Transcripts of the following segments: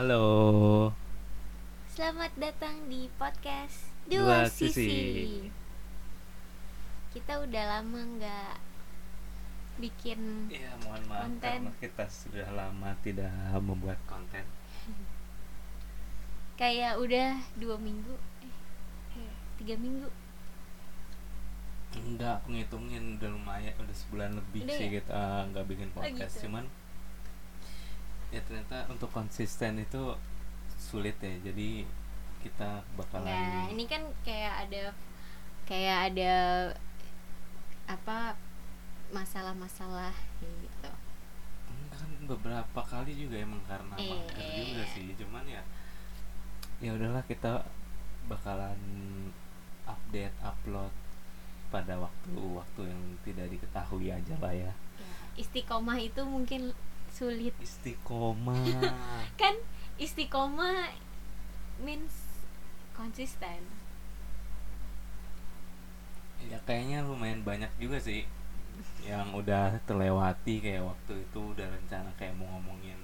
Halo. Selamat datang di podcast Dua Dua, Sisi. Sisi. Kita udah lama nggak bikin Iya, mohon maaf Konten. karena kita sudah lama tidak membuat konten. kayak udah dua minggu, eh, tiga minggu. Enggak, aku ngitungin udah lumayan, udah sebulan lebih Udah sih ya? kita nggak bikin podcast. gitu. Cuman ya ternyata untuk konsisten itu sulit ya. Jadi kita bakalan Nah, ini kan kayak ada kayak ada apa masalah-masalah gitu. Kan beberapa kali juga emang karena Eh, mager eh, juga sih. Cuman ya ya udahlah kita bakalan update upload pada waktu-waktu yang tidak diketahui aja lah ya. Ya, istiqomah itu mungkin sulit. Istiqomah. Kan istiqomah means konsisten. ya kayaknya lumayan banyak juga sih yang udah terlewati kayak waktu itu udah rencana kayak mau ngomongin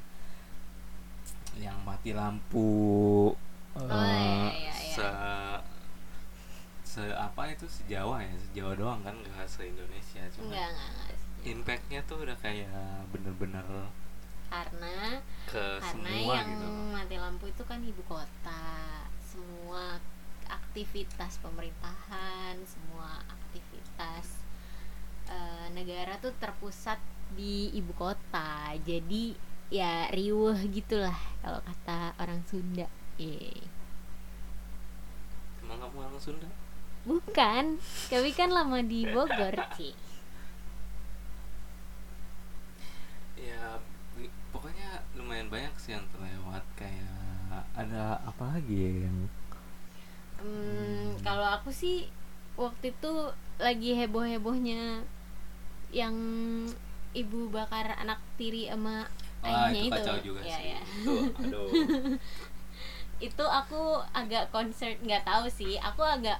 yang mati lampu Oh, eh, iya, iya, iya. se se apa itu sejawa ya sejawa doang kan nggak se Indonesia cuma Enggak, enggak, enggak. Impactnya tuh udah kayak bener-bener Karena ke karena semua yang gitu. mati lampu itu kan ibu kota. Semua aktivitas pemerintahan semua aktivitas eh, negara tuh terpusat di ibu kota. Jadi ya riuh gitulah kalau kata orang Sunda. Eh emang kamu orang Sunda? Bukan. Kami kan lama di Bogor sih ya bi- pokoknya lumayan banyak sih yang terlewat kayak ada apa lagi ya yang Hmm, kalau aku sih waktu itu lagi heboh-hebohnya yang ibu bakar anak tiri sama Wah, ayahnya itu itu. kacau juga Ya, sih ya. itu aduh Itu aku agak concern, nggak tahu sih. Aku agak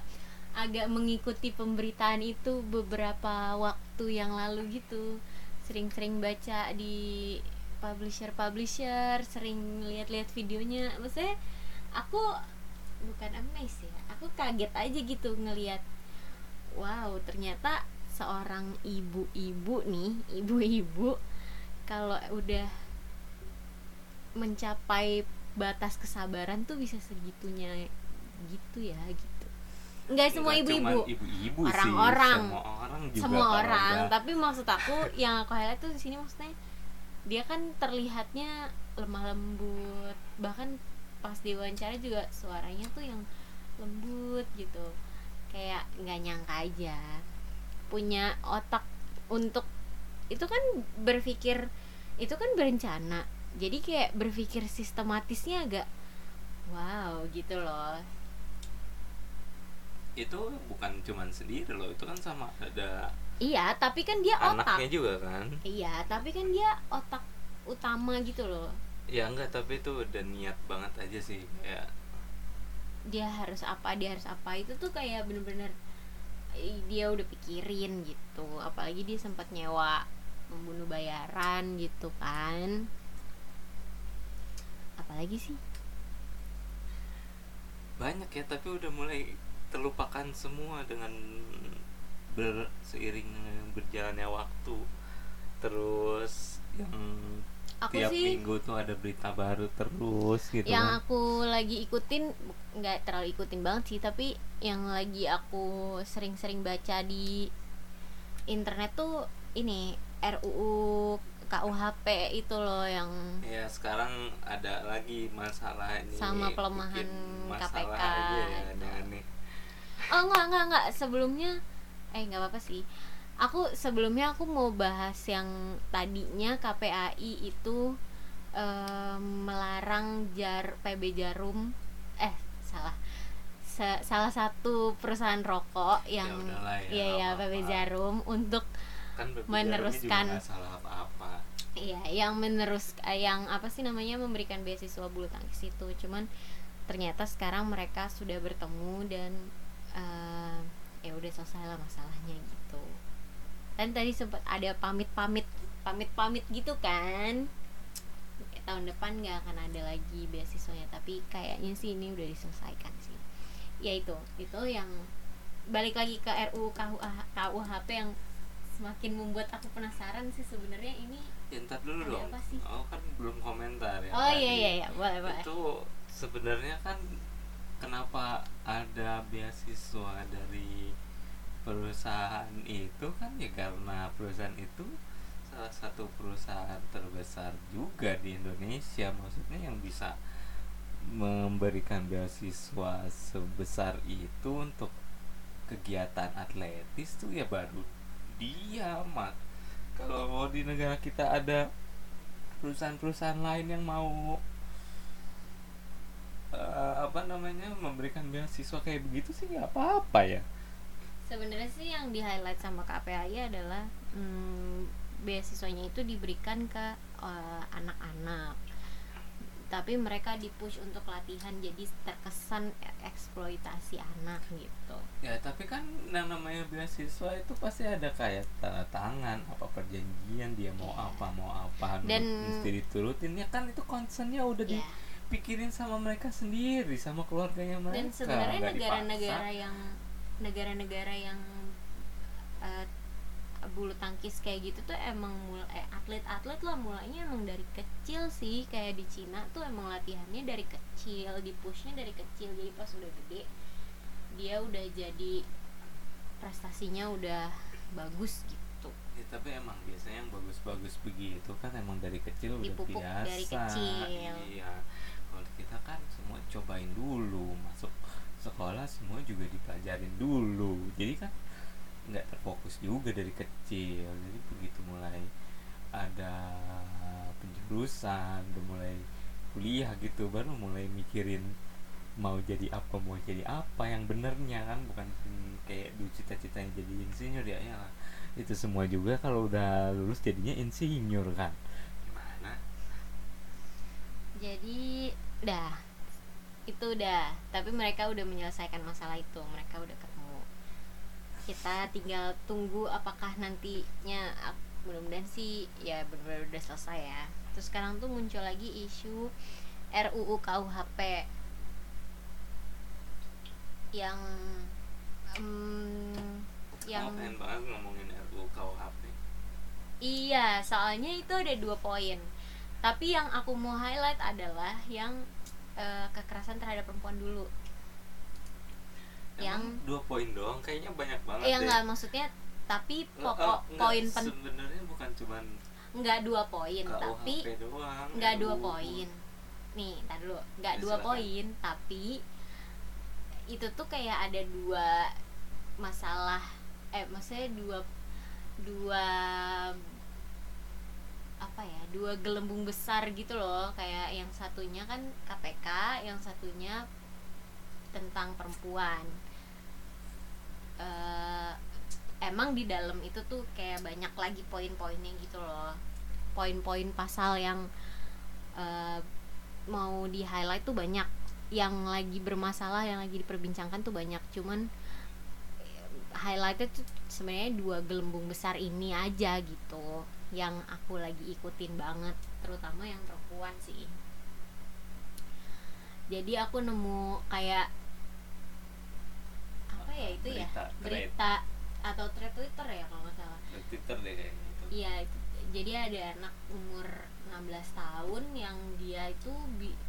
agak mengikuti pemberitaan itu beberapa waktu yang lalu gitu. Sering-sering baca di publisher-publisher, sering lihat-lihat videonya. Maksudnya aku bukan amazed ya aku kaget aja gitu ngelihat wow ternyata seorang ibu-ibu nih ibu-ibu kalau udah mencapai batas kesabaran tuh bisa segitunya gitu ya gitu nggak semua Nggak ibu-ibu Orang-orang. semua orang juga semua orang tapi maksud aku yang aku highlight tuh di sini maksudnya dia kan terlihatnya lemah lembut. Bahkan pas diwawancara juga suaranya tuh yang lembut gitu. Kayak nggak nyangka aja. Punya otak untuk itu kan berpikir itu kan berencana. Jadi kayak berpikir sistematisnya agak wow gitu loh. Itu bukan cuman sendiri loh itu kan sama ada iya tapi kan dia otak anaknya juga kan Iya, tapi kan dia otak utama gitu loh. ya enggak tapi itu udah niat banget aja sih kayak Dia harus apa, dia harus apa. Itu tuh kayak bener-bener eh, dia udah pikirin gitu. Apalagi dia sempat nyewa membunuh bayaran gitu kan. Apalagi sih? banyak ya tapi udah mulai terlupakan semua dengan berseiring berjalannya waktu terus yang Aku tiap sih minggu tuh ada berita baru terus gitu yang kan. aku lagi ikutin nggak terlalu ikutin banget sih tapi yang lagi aku sering-sering baca di internet tuh ini RUU KUHP itu loh yang ya sekarang ada lagi masalah ini Sama pelemahan masalah KPK aja ya gitu. aneh-aneh. oh enggak enggak enggak sebelumnya eh enggak apa-apa sih aku sebelumnya aku mau bahas yang tadinya KPAI itu em, melarang jar PB Jarum eh salah Sa- salah satu perusahaan rokok yang udahlah ya, iya ya nggak PB apa-apa. Jarum untuk kan BPJS meneruskan. nggak salah apa-apa Iya, yang menerus eh, yang apa sih namanya memberikan beasiswa bulu tangkis itu. Cuman ternyata sekarang mereka sudah bertemu dan eh, ya udah selesai lah masalahnya gitu. Dan tadi sempat ada pamit-pamit pamit-pamit gitu kan. tahun depan nggak akan ada lagi beasiswanya tapi kayaknya sih ini udah diselesaikan sih ya itu itu yang balik lagi ke RUU KUHP yang semakin membuat aku penasaran sih sebenarnya ini ya ntar dulu Ada dong apa sih? oh kan belum komentar ya oh iya iya iya boleh boleh itu sebenarnya kan kenapa ada beasiswa dari perusahaan itu? Kan ya karena perusahaan itu salah satu perusahaan terbesar juga di Indonesia. Maksudnya yang bisa memberikan beasiswa sebesar itu untuk kegiatan atletis tuh ya baru dia mat kalau di negara kita ada perusahaan-perusahaan lain yang mau eh, apa namanya memberikan beasiswa kayak begitu sih nggak apa-apa ya. Sebenarnya sih yang di highlight sama KPAI adalah hmm, beasiswanya itu diberikan ke eh, anak-anak. Tapi mereka dipush untuk latihan jadi terkesan eksploitasi anak gitu. Ya tapi kan yang namanya beasiswa itu pasti ada kayak tanda tangan apa perjanjian dia mau Iya. apa mau apa Dan- mesti diturutin ya kan itu concernnya udah ya dipikirin sama mereka sendiri sama keluarganya mereka. dan sebenarnya negara-negara yang negara-negara yang eh, bulu tangkis kayak gitu tuh emang eh, atlet-atlet lah. Mulainya emang dari kecil sih. Kayak di Cina tuh emang latihannya dari kecil di pushnya dari kecil. Jadi pas udah gede dia udah jadi prestasinya udah bagus gitu. Ya, tapi emang biasanya yang bagus-bagus begitu kan emang dari kecil udah Dipupuk biasa. dari kecil. iya kita kan semua cobain dulu masuk sekolah semua juga dipelajarin dulu. Jadi kan nggak terfokus juga dari kecil. Jadi begitu mulai ada penjurusan udah mulai kuliah gitu baru mulai mikirin mau jadi apa mau jadi apa yang benernya kan. Bukan kayak dulu cita-citanya jadi insinyur ya ya itu semua juga kalau udah lulus jadinya insinyur kan jadi dah itu udah. Tapi mereka udah menyelesaikan masalah itu. Mereka udah ketemu. Kita tinggal tunggu apakah nantinya ap- mudah-mudahan sih ya benar-benar udah selesai ya. Terus sekarang tuh muncul lagi isu RUU KUHP yang em, yang pengen banget ngomongin RUU KUHP Iya, soalnya itu ada dua poin. Tapi yang aku mau highlight adalah yang eh, kekerasan terhadap perempuan dulu. Yang Emang dua poin doang kayaknya banyak banget yang deh. enggak maksudnya tapi Nggak, pokok oh, nggak, poin pen sebenarnya bukan cuman enggak dua poin, tapi enggak dua poin. Nih, tar dulu. Enggak Ya, dua poin, tapi itu tuh kayak ada dua masalah eh maksudnya dua dua dua gelembung besar gitu loh. Kayak yang satunya kan KPK yang satunya tentang perempuan. Eh, emang di dalam itu tuh kayak banyak lagi poin-poinnya gitu loh. Poin-poin pasal yang eh, mau di highlight tuh banyak. Yang lagi bermasalah yang lagi diperbincangkan tuh banyak. Cuman highlightnya tuh sebenarnya dua gelembung besar ini aja gitu yang aku lagi ikutin banget terutama yang perempuan sih. Jadi aku nemu kayak apa ya itu ya? Berita, thread. berita atau thread Twitter ya kalau nggak salah. Twitter deh kayaknya itu. Iya, jadi ada anak umur 16 tahun yang dia itu bi-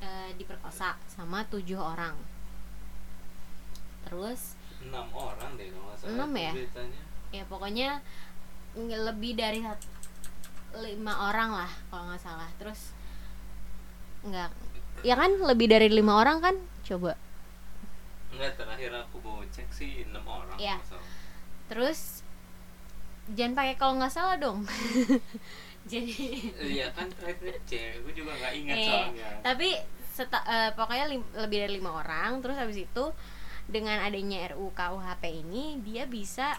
eh, diperkosa sama tujuh orang. Terus enam orang deh kalau nggak salah Enam ya? beritanya ya pokoknya lebih dari lima orang lah kalau nggak salah. Terus nggak, ya kan lebih dari lima orang kan? Coba. Enggak terakhir aku mau cek sih enam orang salah. Terus jangan pakai kalau nggak salah dong. jadi Iya kan terakhir cek, gue juga nggak ingat Iya. soalnya. tapi seta- eh, pokoknya lim- lebih dari lima orang terus habis itu dengan adanya RUU KUHP ini dia bisa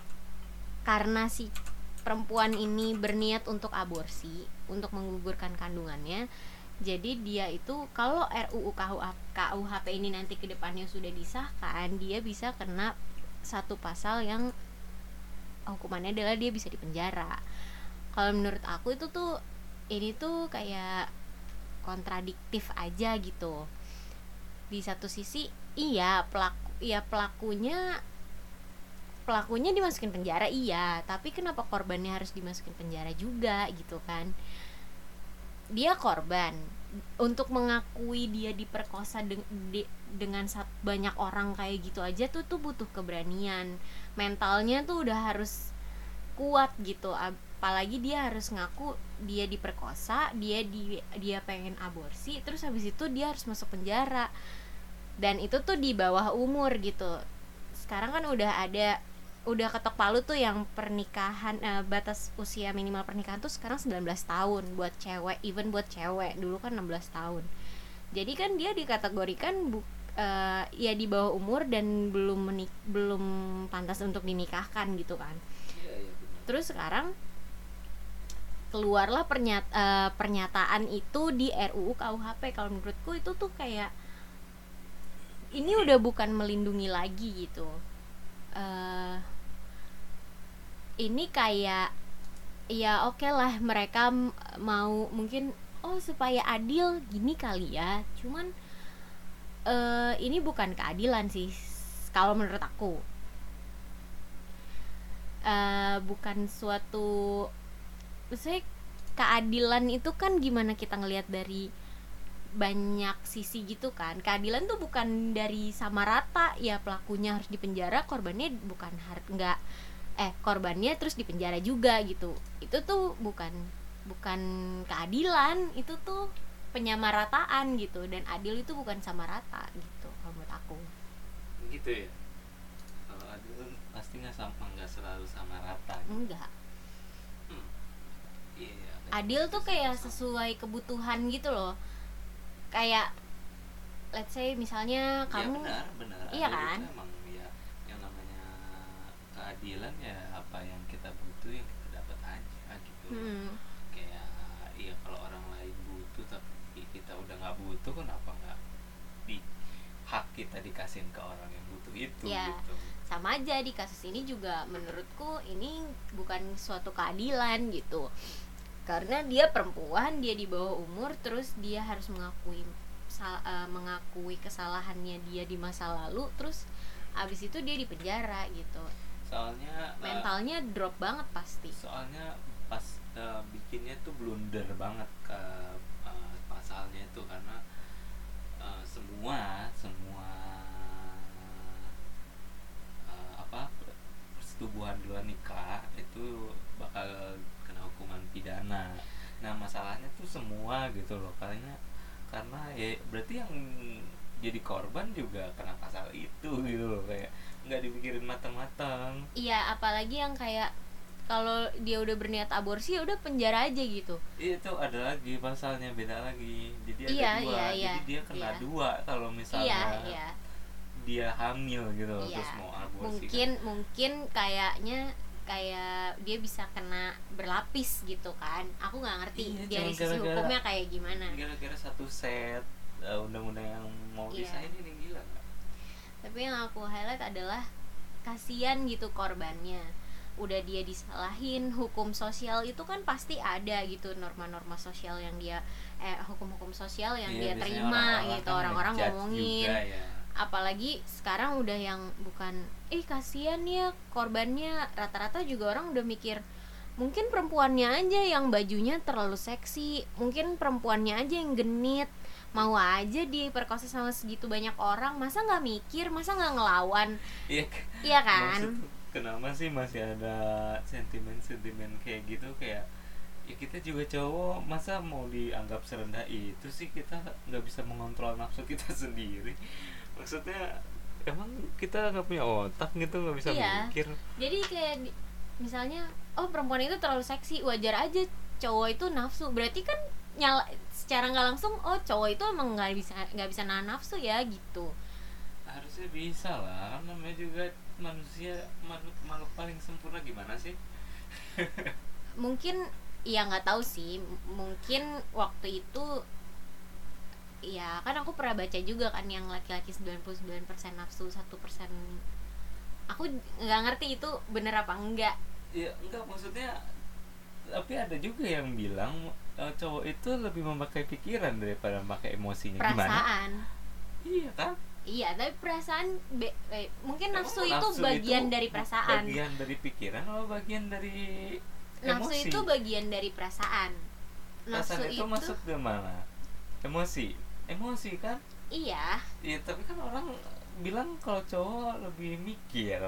karena si perempuan ini berniat untuk aborsi untuk menggugurkan kandungannya jadi dia itu kalau RUU KUHP ini nanti ke depannya sudah disahkan dia bisa kena satu pasal yang hukumannya adalah dia bisa dipenjara. Kalau menurut aku itu tuh ini tuh kayak kontradiktif aja gitu. Di satu sisi iya pelaku ya pelakunya pelakunya dimasukin penjara iya. Tapi kenapa korbannya harus dimasukin penjara juga gitu kan? Dia korban. Untuk mengakui dia diperkosa deng- di- dengan banyak orang kayak gitu aja tuh tuh butuh keberanian. Mentalnya tuh udah harus kuat gitu. Apalagi dia harus ngaku dia diperkosa dia di dia pengen aborsi terus habis itu dia harus masuk penjara dan itu tuh di bawah umur gitu. Sekarang kan udah ada udah ketok palu tuh yang pernikahan eh, batas usia minimal pernikahan tuh sekarang 19 tahun buat cewek even buat cewek. Dulu kan 16 tahun. Jadi kan dia dikategorikan bu, eh, ya di bawah umur dan belum menik belum pantas untuk dinikahkan gitu kan. Iya, iya, terus sekarang keluarlah pernyat- eh, pernyataan itu di RUU KUHP kalau menurutku itu tuh kayak ini udah bukan melindungi lagi gitu. Eh ini kayak ya oke lah mereka mau mungkin oh supaya adil gini kali ya. Cuman eh ini bukan keadilan sih kalau menurut aku. Eh bukan suatu maksudnya keadilan itu kan gimana kita ngelihat dari banyak sisi gitu kan. Keadilan tuh bukan dari sama rata. Ya pelakunya harus dipenjara korbannya bukan har nggak eh korbannya terus dipenjara juga gitu. Itu tuh bukan bukan keadilan. Itu tuh penyamarataan gitu. Dan adil itu bukan sama rata gitu kalau menurut aku. Gitu ya? Kalau adil kan pasti nggak sama nggak selalu sama rata gitu. enggak Hmm. iya iya. adil tuh kayak sesuai kebutuhan gitu loh kayak let's say misalnya kamu ya, benar benar. Iya Adil kan? emang ya yang namanya keadilan ya apa yang kita butuh yang kita dapat aja gitu. Hmm, kayak ya kalau orang lain butuh tapi kita udah nggak butuh kenapa nggak di hak kita dikasihin ke orang yang butuh itu Ya. gitu. Sama aja di kasus ini juga menurutku ini bukan suatu keadilan gitu karena dia perempuan dia di bawah umur terus dia harus mengakui sal- eh, mengakui kesalahannya dia di masa lalu terus abis itu dia dipenjara gitu. Soalnya eh, mentalnya drop banget pasti. soalnya pas eh, bikinnya tuh blunder banget ke eh, pasalnya itu karena eh, semua semua eh, apa persetubuhan di luar nikah itu bakal pidana nah masalahnya tuh semua gitu loh. Karena karena ya berarti yang jadi korban juga kena pasal itu gitu loh. Kayak nggak dipikirin matang-matang iya apalagi yang kayak kalau dia udah berniat aborsi ya udah penjara aja gitu. Itu ada lagi pasalnya beda lagi. Jadi ada Iya, dua. iya, jadi iya, dia kena iya. dua kalau misalnya iya iya. dia hamil gitu Iya, terus mau aborsi mungkin mungkin kayaknya kayak dia bisa kena berlapis gitu kan. Aku nggak ngerti Iya, dari sisi gara-gara- hukumnya kayak gimana. gara-gara satu set uh, undang-undang yang mau Iya. disain ini gila tapi yang aku highlight adalah kasihan gitu korbannya. Udah dia disalahin hukum sosial itu kan pasti ada gitu norma-norma sosial yang dia eh hukum-hukum sosial yang Iya, dia terima orang-orang gitu kan orang-orang ngomongin. juga ya. Apalagi sekarang udah yang bukan eh kasihan ya korbannya. Rata-rata juga orang udah mikir mungkin perempuannya aja yang bajunya terlalu seksi mungkin perempuannya aja yang genit mau aja diperkosa sama segitu banyak orang masa nggak mikir masa nggak ngelawan? Iya, iya kan? maksud kenapa sih masih ada sentimen-sentimen kayak gitu? Kayak ya kita juga cowok masa mau dianggap serendah itu sih? Kita nggak bisa mengontrol nafsu kita sendiri maksudnya emang kita nggak punya otak gitu nggak bisa Iya. mikir? Jadi kayak di- misalnya oh perempuan itu terlalu seksi wajar aja cowok itu nafsu. Berarti kan nyala secara nggak langsung oh cowok itu emang nggak bisa nggak bisa nahan nafsu ya gitu. Harusnya bisa lah kan namanya juga manusia makhluk makhluk paling sempurna. Gimana sih? Mungkin ya nggak tahu sih. Mungkin waktu itu ya kan aku pernah baca juga kan yang laki-laki 99% nafsu satu persen aku nggak ngerti itu bener apa enggak. Ya enggak maksudnya tapi ada juga yang bilang eh, cowok itu lebih memakai pikiran daripada memakai emosinya. Gimana? Perasaan. Iya kan? Iya tapi perasaan be- eh, mungkin Emang nafsu, itu bagian dari perasaan. bagian dari pikiran atau bagian dari nafsu emosi? itu bagian dari perasaan. Nafsu perasaan itu, masuk ke mana? Emosi emosi kan? Iya. Iya tapi kan orang bilang kalau cowok lebih mikir.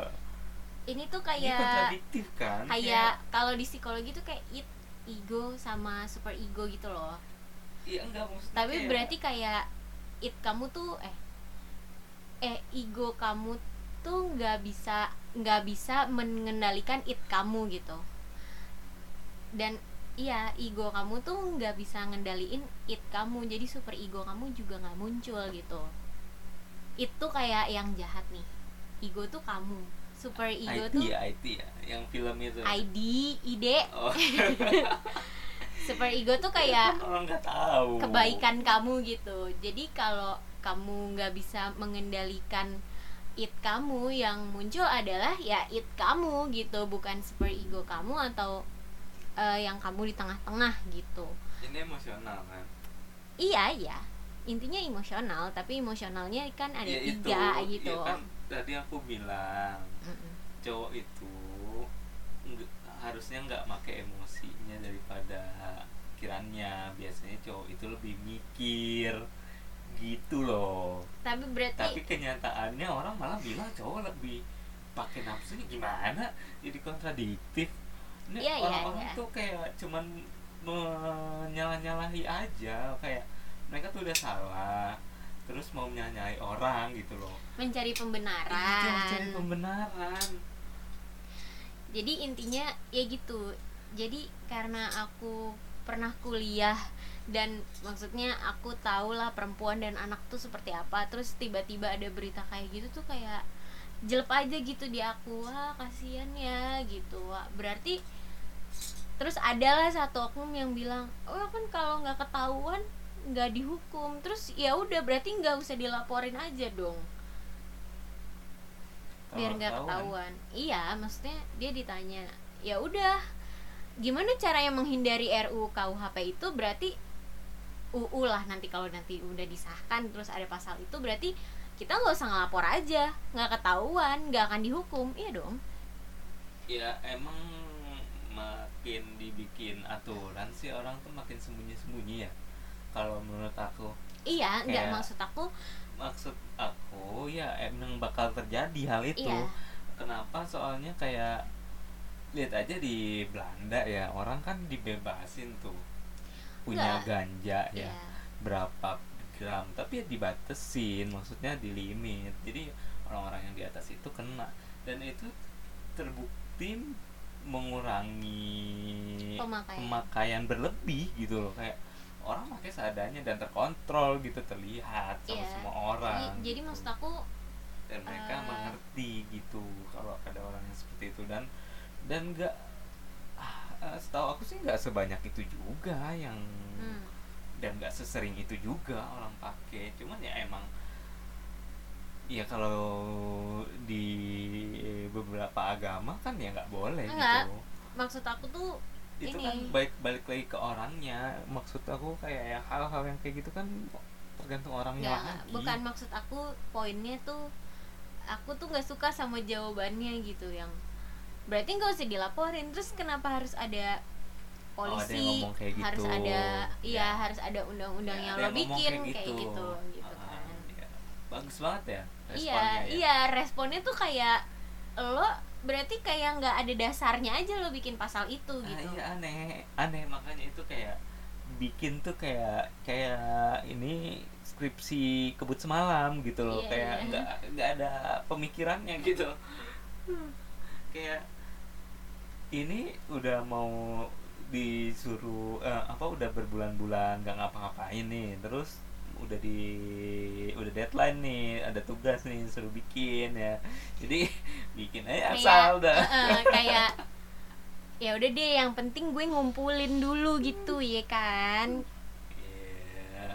Ini tuh ini kayak kontradiktif kan? kayak kalau di psikologi tuh kayak it ego sama super ego gitu loh. Iya enggak maksudnya tapi kayak- berarti kayak it kamu tuh eh eh ego kamu tuh nggak bisa nggak bisa mengendalikan it kamu gitu. Dan iya ego kamu tuh nggak bisa ngendaliin it kamu. Jadi super ego kamu juga nggak muncul gitu. Itu kayak yang jahat nih. Ego tuh kamu. Super ego IT tuh ya IT ya. Yang film itu. ID ide oh. Super ego tuh kayak Kan orang nggak tahu. kebaikan kamu gitu. Jadi kalau kamu nggak bisa mengendalikan it kamu yang muncul adalah ya it kamu gitu. Bukan super ego kamu atau eh, yang kamu di tengah-tengah gitu. Ini emosional kan? Iya iya. Intinya emosional tapi emosionalnya kan ada Ya itu, tiga gitu. ya kan tadi aku bilang Mm-mm. cowok itu nggak- harusnya nggak pakai emosinya daripada pikirannya. Biasanya cowok itu lebih mikir gitu loh. Tapi berarti tapi kenyataannya orang malah bilang cowok lebih pakai nafsunya gimana? Jadi kontradiktif ini Iya, iya, orang-orang iya. tuh kayak cuman menyalah-nyalahi aja kayak mereka tuh udah salah terus mau menyalahi orang gitu loh. Mencari pembenaran. Cari pembenaran. Jadi intinya ya gitu. Jadi karena aku pernah kuliah dan maksudnya aku tahu lah perempuan dan anak tuh seperti apa terus tiba-tiba ada berita kayak gitu tuh kayak jelek aja gitu di aku. Wah kasihan ya gitu. Wah, berarti terus adalah satu oknum yang bilang oh kan kalau nggak ketahuan nggak dihukum. Terus ya udah berarti nggak usah dilaporin aja dong. Biar nggak ketahuan. iya maksudnya dia ditanya ya udah gimana caranya menghindari RUU KUHP itu? Berarti UU lah nanti kalau nanti udah disahkan terus ada pasal itu berarti kita nggak usah ngelapor aja. Nggak ketahuan nggak akan dihukum. Iya dong. Ya emang makin dibikin aturan sih orang tuh makin sembunyi-sembunyi ya. Kalau menurut aku. Iya nggak maksud aku. maksud aku ya emang bakal terjadi hal itu. Iya. kenapa? Soalnya kayak lihat aja di Belanda ya orang kan dibebasin tuh punya Nggak. ganja ya ya berapa gram tapi ya dibatesin maksudnya di limit. Jadi orang-orang yang di atas itu kena. Dan itu terbukti mengurangi Pemakaian. pemakaian berlebih gitu loh kayak orang pakai seadanya dan terkontrol gitu terlihat sama Iya. semua orang Jadi- jadi gitu. maksud aku dan mereka eh, mengerti gitu kalau ada orang yang seperti itu dan dan nggak ah, eh, setahu aku sih nggak sebanyak itu juga yang hmm, dan nggak sesering itu juga orang pakai cuman ya emang ya kalau di beberapa agama kan ya nggak boleh Enggak. gitu maksud aku tuh itu ini kan baik balik lagi ke orangnya maksud aku kayak ya hal-hal yang kayak gitu kan tergantung orangnya nggak lagi bukan maksud aku poinnya tuh aku tuh nggak suka sama jawabannya gitu yang berarti nggak usah dilaporin terus kenapa harus ada Oh, ada polisi kayak harus gitu. ada iya Ya. harus ada undang-undang Ya, yang ada lo bikin kayak gitu gitu, Ah, kan iya. bagus banget ya iya ya. iya responnya tuh kayak lo berarti kayak nggak ada dasarnya aja lo bikin pasal itu Ah, gitu. iya aneh aneh. Makanya itu kayak bikin tuh kayak kayak ini skripsi kebut semalam gitu loh. Iya, kayak iya. nggak nggak ada pemikirannya gitu. Kayak ini udah mau disuruh eh, apa udah berbulan-bulan nggak ngapa-ngapain nih. Terus udah di udah deadline nih ada tugas nih suruh bikin ya. Jadi bikin aja asal kayak dah. eh, eh, kayak ya udah deh yang penting gue ngumpulin dulu gitu ya kan? Ya,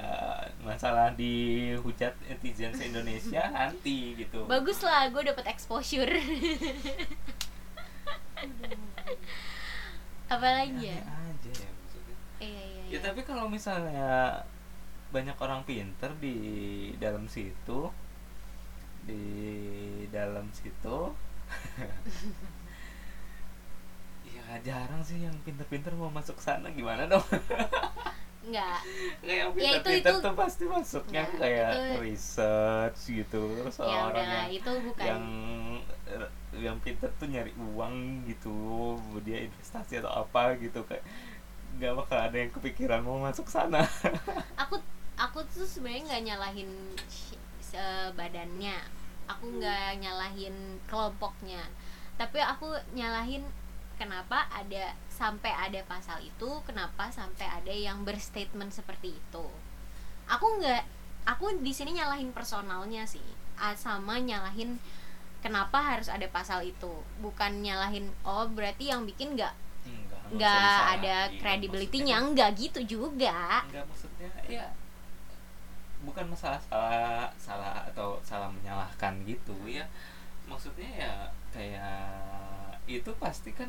masalah dihujat netizen se-Indonesia nanti gitu. bagus lah gue dapet exposure. Apalagi aneh ya? aja ya maksudnya. Iya iya ya iya. tapi kalau misalnya banyak orang pinter di dalam situ. Di dalam situ. Ya jarang sih yang pinter-pinter mau masuk sana. Gimana dong? Nggak. Kayak yang Ya, itu- pinter-pinter itu- tuh pasti masuknya Nggak, kayak itu- research gitu. Terus ya orang yang itu bukan yang yang pinter tuh nyari uang gitu. Dia investasi atau apa gitu. Kayak nggak bakal ada yang kepikiran mau masuk sana. Aku aku tuh sebenarnya nggak nyalahin badannya. Aku nggak nyalahin kelompoknya. Tapi aku nyalahin kenapa ada sampai ada pasal itu kenapa sampai ada yang berstatement seperti itu. Aku nggak aku di sini nyalahin personalnya sih. Sama nyalahin kenapa harus ada pasal itu. Bukan nyalahin oh berarti yang bikin nggak Enggak, nggak ada credibility-nya. Nggak gitu juga. Enggak maksudnya ya bukan masalah salah salah atau salah menyalahkan gitu ya. Maksudnya ya kayak itu pasti kan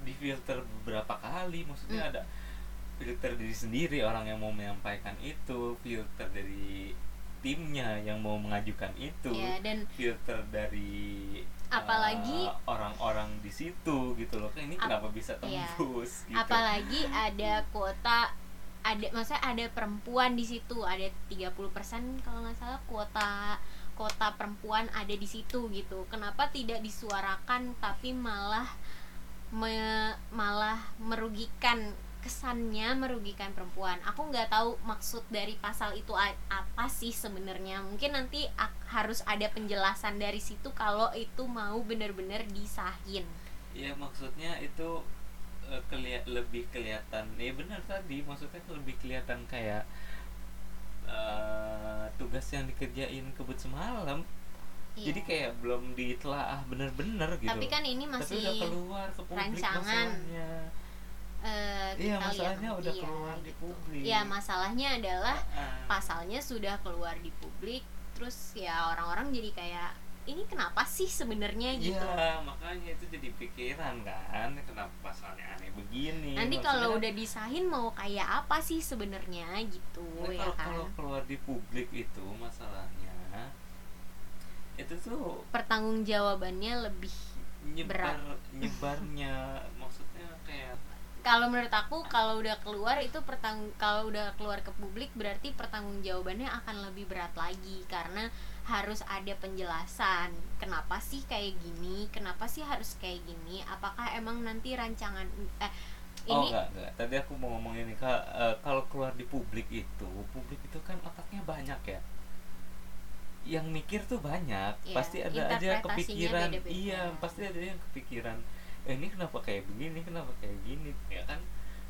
difilter beberapa kali. Maksudnya Hmm. ada filter diri sendiri orang yang mau menyampaikan itu, filter dari timnya yang mau mengajukan itu. ya dan filter dari Apalagi- uh, orang-orang di situ gitu loh kan ini Ap- kenapa bisa iya. tembus gitu apalagi ada kuota ada maksudnya ada perempuan di situ ada 30% kalau nggak salah kuota kuota perempuan ada di situ gitu. Kenapa tidak disuarakan tapi malah me- malah merugikan kesannya merugikan perempuan? Aku nggak tahu maksud dari pasal itu apa sih sebenarnya. Mungkin nanti harus ada penjelasan dari situ kalau itu mau bener-bener disahin. Ya maksudnya itu eh, kelia- lebih kelihatan ya benar tadi maksudnya lebih kelihatan kayak eh, tugas yang dikerjain kebut semalam Iya. jadi kayak belum ditelaah bener-bener gitu tapi kan ini tapi masih udah keluar ke publik rancangan. masalahnya eh, Iya, masalahnya udah ya, keluar di gitu. publik. Ya masalahnya adalah Ah. pasalnya sudah keluar di publik, terus ya orang-orang jadi kayak ini kenapa sih sebenarnya gitu. Iya, makanya itu jadi pikiran kan, kenapa pasalnya aneh begini. Nanti kalau kan, udah disahin mau kayak apa sih sebenarnya gitu nah, ya kalau, kan. kalau keluar di publik itu masalahnya itu tuh Pertanggungjawabannya lebih nyebar Berat. nyebarnya maksudnya kayak kalau menurut aku kalau udah keluar itu pertang kalau udah keluar ke publik berarti pertanggungjawabannya akan lebih berat lagi karena harus ada penjelasan kenapa sih kayak gini kenapa sih harus kayak gini apakah emang nanti rancangan eh oh ini enggak enggak. Tadi aku mau ngomong ini Kak, eh, kalau keluar di publik itu publik itu kan otaknya banyak ya. Yang mikir tuh banyak Iya, pasti ada aja kepikiran. beda-beda. iya pasti ada yang kepikiran eh, ini kenapa kayak begini kenapa kayak gini? Ya kan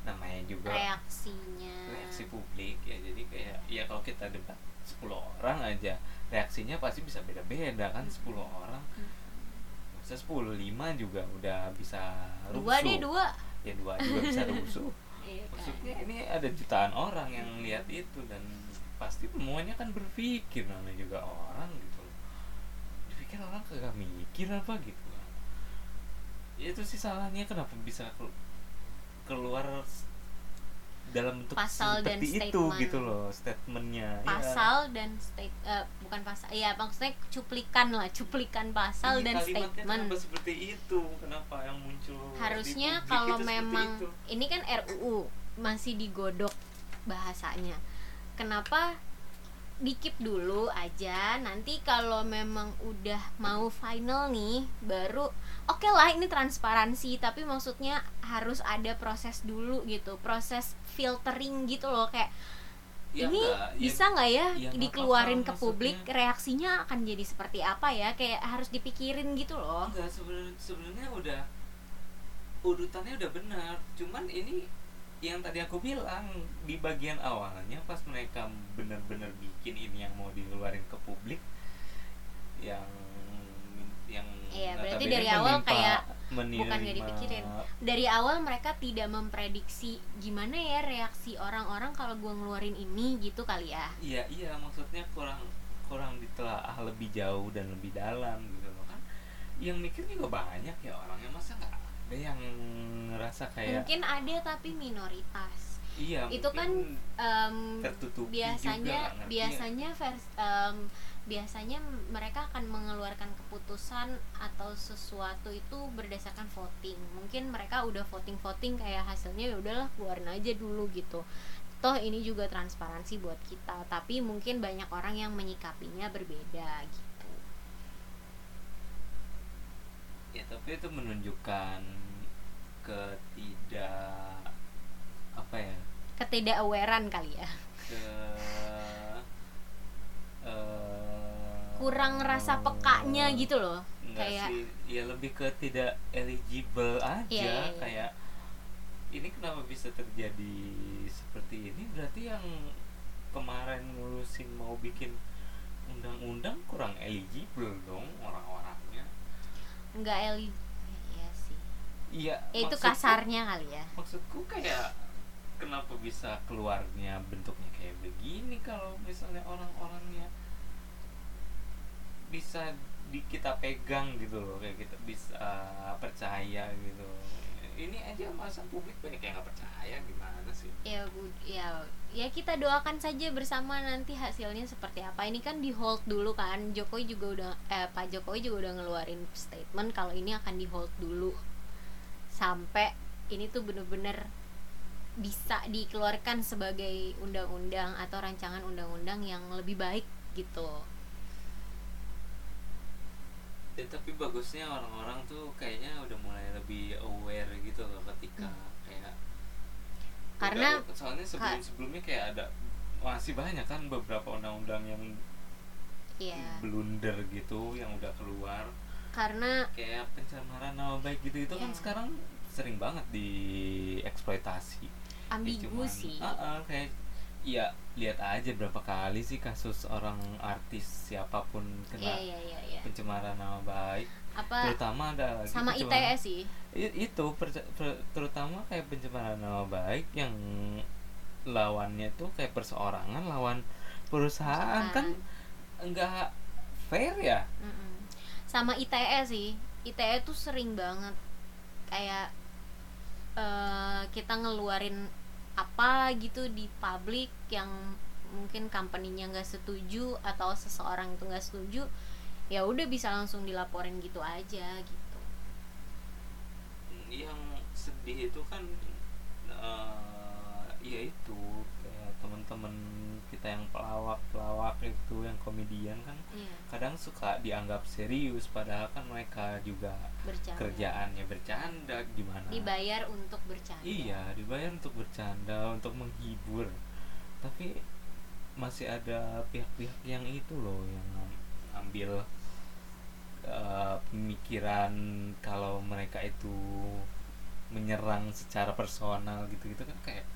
namanya juga reaksinya. reaksi publik ya. Jadi kayak ya kalau kita debat 10 orang aja reaksinya pasti bisa beda-beda kan 10 orang. Bisa 10 lima juga udah bisa rusuh dua deh dua. Ya dua juga bisa rusuh. Iya kan? maksudnya ini ada jutaan orang yang lihat itu dan pasti semuanya kan berpikir namanya juga orang gitu loh. Dipikir orang kagak mikir apa gitu ya itu sih salahnya kenapa bisa keluar dalam bentuk Pasal dan seperti itu statement. gitu loh statementnya ya. pasal dan state eh, bukan pasal ya maksudnya cuplikan lah cuplikan pasal Iya, dan statement seperti itu kenapa yang muncul harusnya kalau memang itu? ini kan RUU masih digodok bahasanya kenapa dikip dulu aja nanti kalau memang udah mau final nih baru oke lah ini transparansi tapi maksudnya harus ada proses dulu gitu proses filtering gitu loh kayak Ya ini enggak, ya bisa nggak ya, ya dikeluarin ke publik maksudnya. reaksinya akan jadi seperti apa ya kayak harus dipikirin gitu loh enggak sebenarnya sebenarnya udah urutannya udah benar cuman ini yang tadi aku bilang di bagian awalnya pas mereka benar-benar bikin ini yang mau dikeluarin ke publik yang Iya, berarti notabene dari awal menimpa- kayak menerima- bukan gak dipikirin. dari awal mereka tidak memprediksi gimana ya reaksi orang-orang kalau gua ngeluarin ini gitu kali ya? Iya iya maksudnya kurang kurang ditelaah lebih jauh dan lebih dalam gitu loh kan. Yang mikir juga banyak ya orangnya. Masa nggak ada yang ngerasa kayak mungkin ada tapi minoritas iya itu kan tertutupi biasanya juga ya. biasanya vers em, biasanya mereka akan mengeluarkan keputusan atau sesuatu itu berdasarkan voting. Mungkin mereka udah voting voting kayak hasilnya ya udahlah keluarin aja dulu gitu. Toh ini juga transparansi buat kita tapi mungkin banyak orang yang menyikapinya berbeda gitu. Ya tapi itu menunjukkan ketidak apa ya ketidakawarean kali ya. Ke eh, kurang rasa pekanya gitu loh. Enggak kayak sih ya lebih ke tidak eligible aja. Iya, iya, iya. kayak ini kenapa bisa terjadi seperti ini? Berarti yang kemarin ngurusin mau bikin undang-undang kurang eligible dong orang-orangnya. Nggak eli ya sih. Iya ya itu maksudku- kasarnya kali ya. maksudku kayak kenapa bisa keluarnya bentuknya kayak begini kalau misalnya orang-orangnya bisa di kita pegang gitu loh kayak kita bisa uh, percaya gitu. Ini aja masa publik banyak yang nggak percaya gimana sih? Ya bu ya ya kita doakan saja bersama nanti hasilnya seperti apa. Ini kan di hold dulu kan. Jokowi juga udah eh, Pak Jokowi juga udah ngeluarin statement kalau ini akan di hold dulu. Sampai ini tuh bener-bener bisa dikeluarkan sebagai undang-undang atau rancangan undang-undang yang lebih baik gitu. Ya, tapi bagusnya orang-orang tuh kayaknya udah mulai lebih aware gitu loh ketika kayak Karena- Udah, soalnya sebelum sebelumnya kayak ada masih banyak kan beberapa undang-undang yang ya blunder gitu yang udah keluar. Karena kayak pencemaran nama baik gitu itu kan Iya. sekarang sering banget dieksploitasi ambigu cuman, sih. Ah, ah, kayak ya lihat aja berapa kali sih kasus orang artis siapa pun kena iya iya iya iya. pencemaran nama baik. Apa terutama ada lagi sama ITS sih? Itu perce- per- terutama kayak pencemaran nama baik yang lawannya tuh kayak perseorangan lawan perusahaan kan enggak fair ya? Mm-mm. sama ITE sih. ITE tuh sering banget kayak eh, kita ngeluarin apa gitu di publik yang mungkin company-nya nggak setuju atau seseorang itu nggak setuju ya udah bisa langsung dilaporin gitu aja gitu. Yang sedih itu kan eh ya itu kayak teman-teman kita yang pelawak pelawak itu yang komedian kan. Iya kadang suka dianggap serius padahal kan mereka juga bercanda. kerjaannya bercanda gimana? Dibayar untuk bercanda. Iya dibayar untuk bercanda untuk menghibur. Tapi masih ada pihak-pihak yang itu loh yang ngambil eh, pemikiran kalau mereka itu menyerang secara personal gitu-gitu kan kayak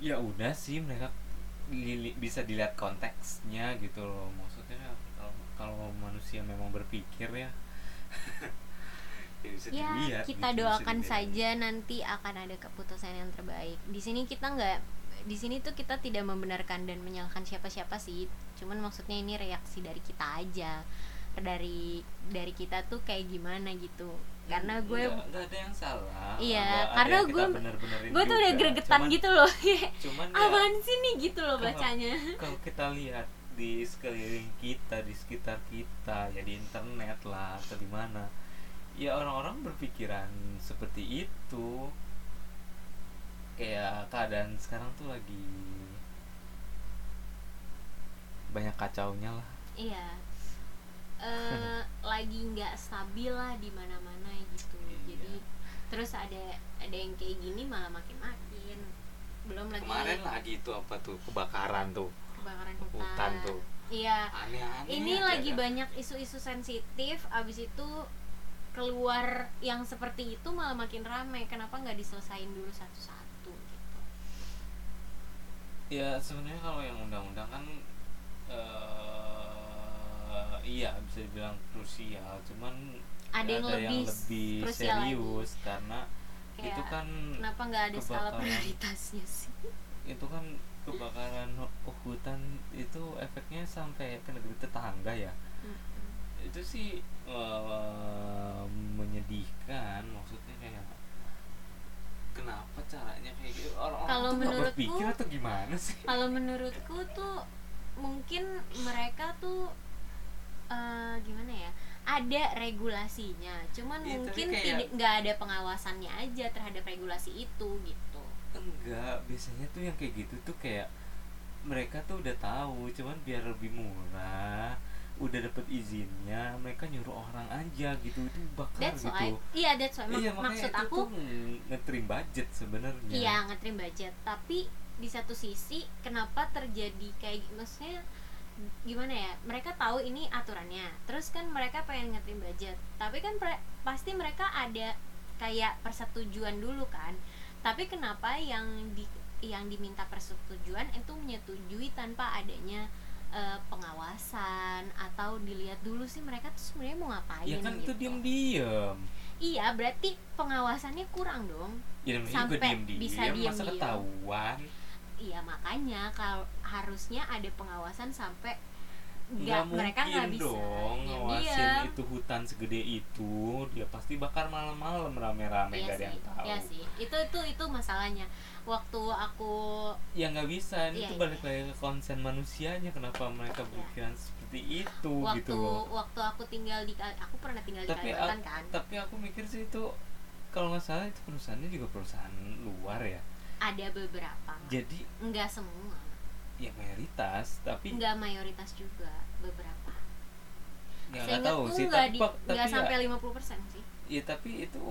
ya udah sih mereka lili- bisa dilihat konteksnya gitu loh. Maksudnya kalau manusia memang berpikir ya. Ya ya dilihat kita gitu, doakan saja nanti akan ada keputusan yang terbaik. Di sini kita nggak di sini tuh kita tidak membenarkan dan menyalahkan siapa-siapa sih. Cuman maksudnya ini reaksi dari kita aja. Dari dari kita tuh kayak gimana gitu. Karena gue nggak, nggak ada yang salah. Iya, karena gue- gue tuh udah gregetan Cuman- gitu loh. cuman ya, apaan sih nih gitu loh Kalau- bacanya? kalau kita lihat di sekeliling kita di sekitar kita ya di internet lah atau di mana. Ya orang-orang berpikiran seperti itu. Kayak keadaan sekarang tuh lagi banyak kacaunya lah. Iya. Eh lagi nggak stabil lah di mana-mana gitu. Iya. jadi terus ada ada yang kayak gini malah makin makin. Belum lagi kemarin lagi itu apa tuh? Kebakaran tuh kebakaran hutan, Hutan tuh. iya. Aneh-aneh ini aja lagi kan. banyak isu-isu sensitif abis itu keluar yang seperti itu malah makin ramai kenapa nggak diselesain dulu satu-satu gitu? Ya sebenarnya kalau yang undang-undang kan eh iya bisa dibilang krusial. Cuman Ada yang lebih krusial lagi. serius karena Kayak, itu kan kenapa nggak ada skala prioritasnya sih? Itu kan kebakaran hu- hutan itu efeknya sampai ke negeri tetangga ya? Mm-mm. itu sih eh, menyedihkan maksudnya kayak kenapa caranya kayak gitu? Orang-orang Kalau tuh menurutku- berpikir atau gimana sih? Kalau menurutku tuh mungkin mereka tuh eh, gimana ya ada regulasinya. Cuman tapi mungkin tidak nggak ada pengawasannya aja terhadap regulasi itu gitu enggak biasanya tuh yang kayak gitu tuh kayak mereka tuh udah tahu cuman biar lebih murah udah dapet izinnya mereka nyuruh orang aja gitu itu bakar that's gitu. why. Iya that's why. Iya maksud itu aku ngetrim budget sebenarnya. Iya ngetrim budget. Tapi di satu sisi kenapa terjadi kayak maksudnya gimana ya? Mereka tahu ini aturannya. Terus kan mereka pengen ngetrim budget. Tapi kan pre- pasti mereka ada kayak persetujuan dulu kan tapi kenapa yang di yang diminta persetujuan itu menyetujui tanpa adanya eh, pengawasan atau dilihat dulu sih mereka tuh sebenarnya mau ngapain ya kan itu gitu. diem diem iya berarti pengawasannya kurang dong ya Sampai diem diem bisa masa diem-diem. ketahuan Iya makanya kalau harusnya ada pengawasan sampai nggak nggak mereka nggak bisa dong Ya, ngawasin itu hutan segede itu dia pasti bakar malam-malam rame-rame Iya gak ada yang tahu iya sih. Itu itu itu masalahnya. Waktu aku ya nggak bisa ini Iya, tuh iya. balik lagi ke konsen manusianya kenapa mereka Iya. berpikiran seperti itu waktu gitu loh waktu aku tinggal di aku pernah tinggal di tapi Kalimantan aku, kan. tapi aku mikir sih itu kalau nggak salah itu perusahaannya juga perusahaan luar ya Ada beberapa. jadi Enggak semua. Ya mayoritas tapi Enggak mayoritas juga, beberapa. ya nggak tahu sih tapi di pak- enggak tapi sampai ya, 50% sih. ya tapi itu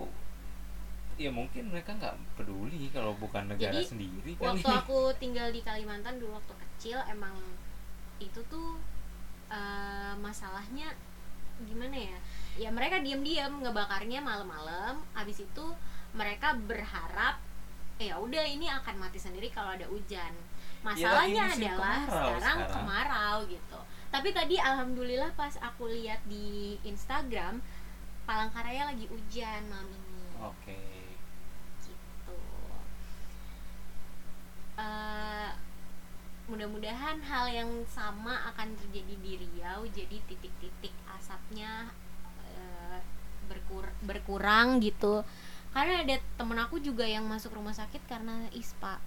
ya mungkin mereka nggak peduli kalau bukan negara Jadi, sendiri kan waktu aku tinggal di Kalimantan dulu waktu kecil emang itu tuh eh, masalahnya gimana ya ya mereka diam-diam ngebakarnya malam-malam habis itu mereka berharap eh, ya udah ini akan mati sendiri kalau ada hujan masalahnya musim adalah kemarau sekarang, sekarang. kemarau gitu. Tapi tadi alhamdulillah pas aku lihat di Instagram Palangkaraya lagi hujan malam ini. Oke. Gitu. Eh, mudah-mudahan hal yang sama akan terjadi di Riau jadi titik-titik asapnya eh, berkur- berkurang gitu. Karena ada temen aku juga yang masuk rumah sakit karena ispa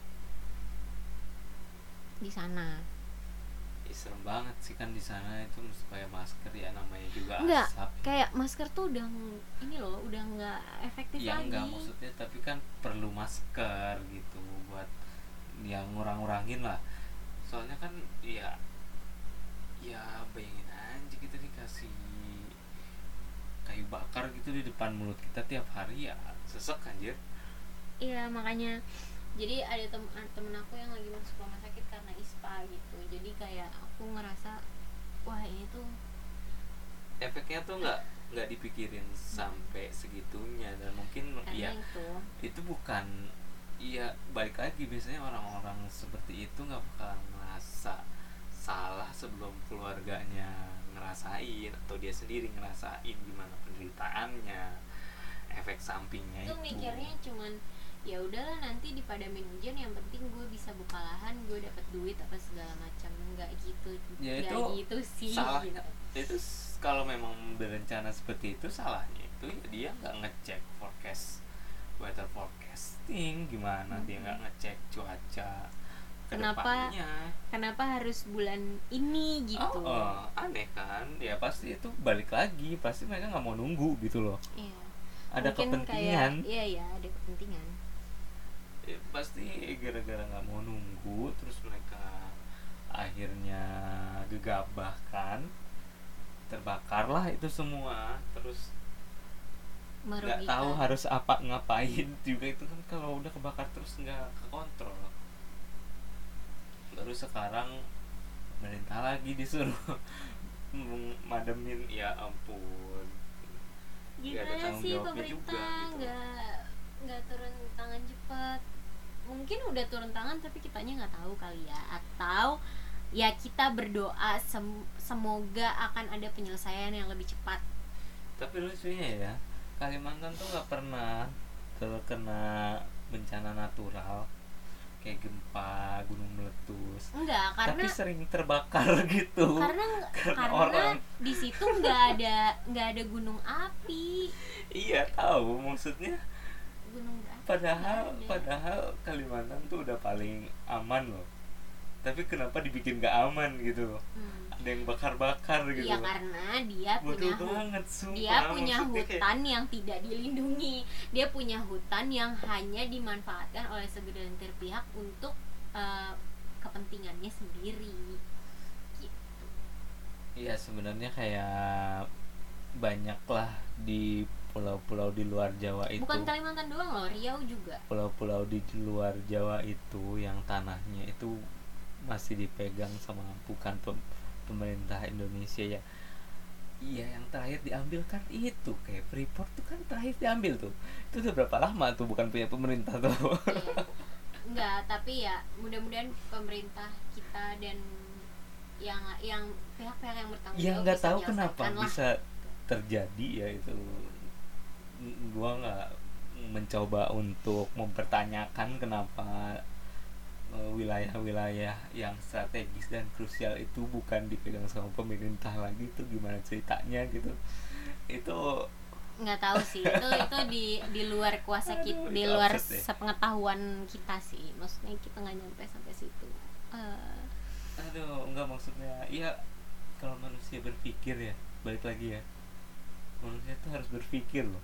di sana. Ih, serem banget sih kan di sana itu mesti pakai masker ya namanya juga Enggak, asap. kayak masker tuh udah ini loh udah nggak efektif ya lagi. enggak maksudnya tapi kan perlu masker gitu buat yang ngurang-ngurangin lah. Soalnya kan ya ya bayangin aja kita dikasih kayu bakar gitu di depan mulut kita tiap hari ya sesek anjir. Iya makanya jadi ada tem temen aku yang lagi masuk rumah sakit karena ispa gitu. Jadi kayak aku ngerasa wah ini tuh efeknya tuh nggak nggak dipikirin sampai segitunya. Dan mungkin karena ya itu. itu bukan ya balik lagi. Biasanya orang-orang seperti itu nggak bakal ngerasa salah sebelum keluarganya ngerasain atau dia sendiri ngerasain gimana penderitaannya efek sampingnya itu itu. mikirnya cuman ya udahlah nanti dipadamin hujan yang penting gue bisa buka lahan gue dapat duit apa segala macam nggak gitu Ya, nggak itu gitu sih salahnya gitu. itu kalau memang berencana seperti itu salahnya itu ya dia nggak ngecek forecast weather forecasting gimana dia nggak ngecek cuaca Kenapa? ke depannya kenapa harus bulan ini gitu Oh, oh, aneh kan? Ya pasti itu balik lagi, pasti mereka nggak mau nunggu gitu loh. Iya. Ada Mungkin kepentingan. kayak, iya ya ada kepentingan Ya, pasti gara-gara nggak mau nunggu, terus mereka akhirnya gegabah kan, terbakarlah itu semua, terus nggak tahu harus apa ngapain juga itu kan kalau udah kebakar terus nggak kekontrol. Baru sekarang pemerintah lagi disuruh mademin ya ampun gimana sih pemerintah gitu. nggak nggak turun tangan cepat mungkin udah turun tangan tapi kitanya nggak tahu kali ya. Atau ya kita berdoa sem- semoga akan ada penyelesaian yang lebih cepat. Tapi lucunya ya Kalimantan tuh nggak pernah terkena bencana natural kayak gempa gunung meletus. Enggak karena tapi sering terbakar gitu karena karena karena orang. di situ nggak ada nggak ada gunung api. Iya tahu maksudnya gunung berapi padahal nggak ada. padahal Kalimantan tuh udah paling aman loh tapi kenapa dibikin gak aman gitu loh Hmm. ada yang bakar-bakar gitu Iya loh. karena dia betul punya banget sumpah dia punya maksudnya kayak- hutan yang tidak dilindungi dia punya hutan yang hanya dimanfaatkan oleh segelintir pihak untuk eh, kepentingannya sendiri gitu Iya sebenarnya kayak banyak lah di pulau-pulau di luar Jawa itu. Bukan Kalimantan doang loh Riau juga. Pulau-pulau di luar Jawa itu yang tanahnya itu masih dipegang sama bukan pem- pemerintah Indonesia ya. Iya yang terakhir diambil kan itu kayak Freeport tuh kan terakhir diambil tuh. Itu udah berapa lama tuh bukan punya pemerintah tuh? Iya. enggak tapi ya mudah-mudahan pemerintah kita dan yang yang pihak-pihak yang bertanggung ya jawab nggak bisa tahu kenapa lah. bisa terjadi ya itu gua nggak mencoba untuk mempertanyakan kenapa eh, wilayah-wilayah yang strategis dan krusial itu bukan dipegang sama pemerintah lagi itu gimana ceritanya gitu. Itu nggak tahu sih itu itu di di luar kuasa kita Aduh, di itu luar sepengetahuan kita sih. Maksudnya kita nggak nyampe sampai situ. Eh, aduh nggak maksudnya. Ya kalau manusia berpikir ya balik lagi ya. Manusia tuh harus berpikir loh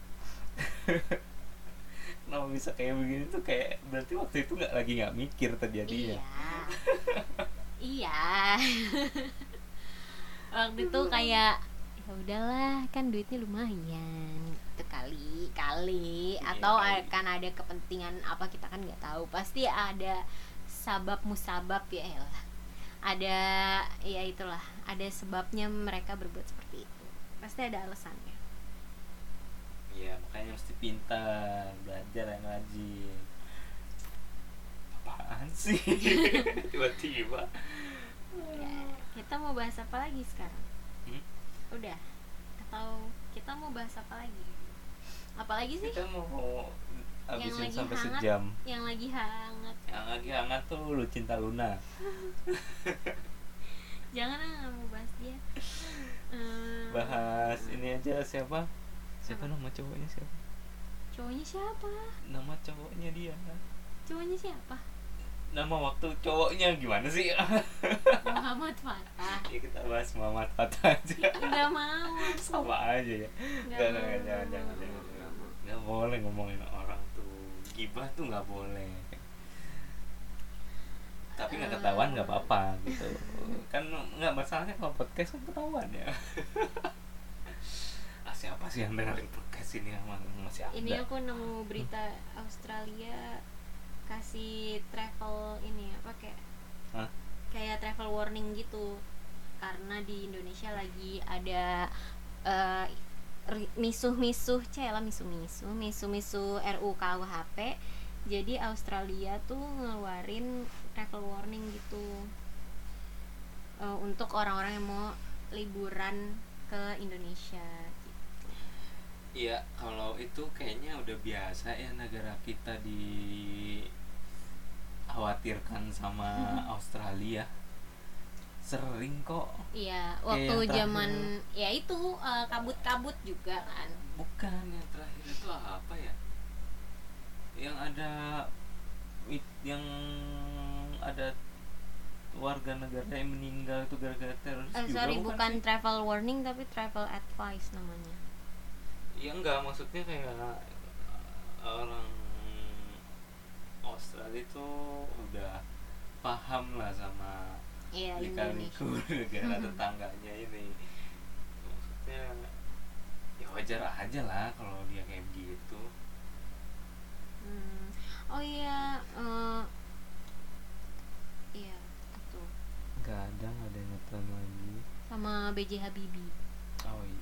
kenapa bisa kayak begini? Tuh kayak berarti waktu itu nggak lagi nggak mikir terjadinya. Iya. Iya. Waktu itu kayak ya udahlah kan duitnya lumayan itu kali kali. Iya, atau kali. akan ada kepentingan apa kita kan nggak tahu. Pasti ada sabab musabab ya elah. ada ya itulah ada sebabnya mereka berbuat seperti itu. Pasti ada alasannya Iya makanya mesti pintar belajar yang rajin. Apaan sih? Tiba-tiba. Ya, kita mau bahas apa lagi sekarang? Hmm? udah atau kita mau bahas apa lagi? Apalagi sih? Kita mau habisin lagi sampai hangat. sejam. yang lagi hangat. Yang lagi hangat tuh lu cinta Luna. Jangan ah nggak mau bahas dia. Hmm, bahas ini aja siapa siapa nama cowoknya siapa? Cowoknya siapa? Nama cowoknya dia. Cowoknya siapa? Nama waktu cowoknya gimana sih? Muhammad Fatah. Ya kita bahas Muhammad Fatah aja. Nggak mau. Sama aja ya. Nggak Nggak, jangan jangan jangan nggak boleh ngomongin orang tuh. Gibah tuh nggak boleh. Tapi nggak ketahuan nggak apa-apa gitu. Kan nggak masalahnya kalau podcast kan ketahuan ya siapa sih yang dengerin podcast ini emang masih ada ini aku nemu berita Australia kasih travel ini apa kayak Hah? kayak travel warning gitu karena di Indonesia lagi ada eh, misuh-misuh cela misuh-misuh misuh-misuh RUU KUHP jadi Australia tuh ngeluarin travel warning gitu eh, untuk orang-orang yang mau liburan ke Indonesia. Iya, kalau itu kayaknya udah biasa ya negara kita dikhawatirkan sama Australia. Sering kok. Iya, waktu terakhir. zaman ya itu eh, kabut-kabut juga kan. Bukan yang terakhir itu apa ya? Yang ada yang ada warga negara yang meninggal itu gara-gara teroris Eh, juga sorry, bukan bukan sih? travel warning tapi travel advice namanya. Ya enggak, maksudnya kayak orang Australia itu udah paham lah sama Iya, lika-liku Indonesia. negara tetangganya ini. Maksudnya ya wajar aja lah kalau dia kayak begitu. Hmm. Oh iya, eh, iya itu Enggak ada, enggak ada yang lagi. sama BJ Habibie. Oh iya.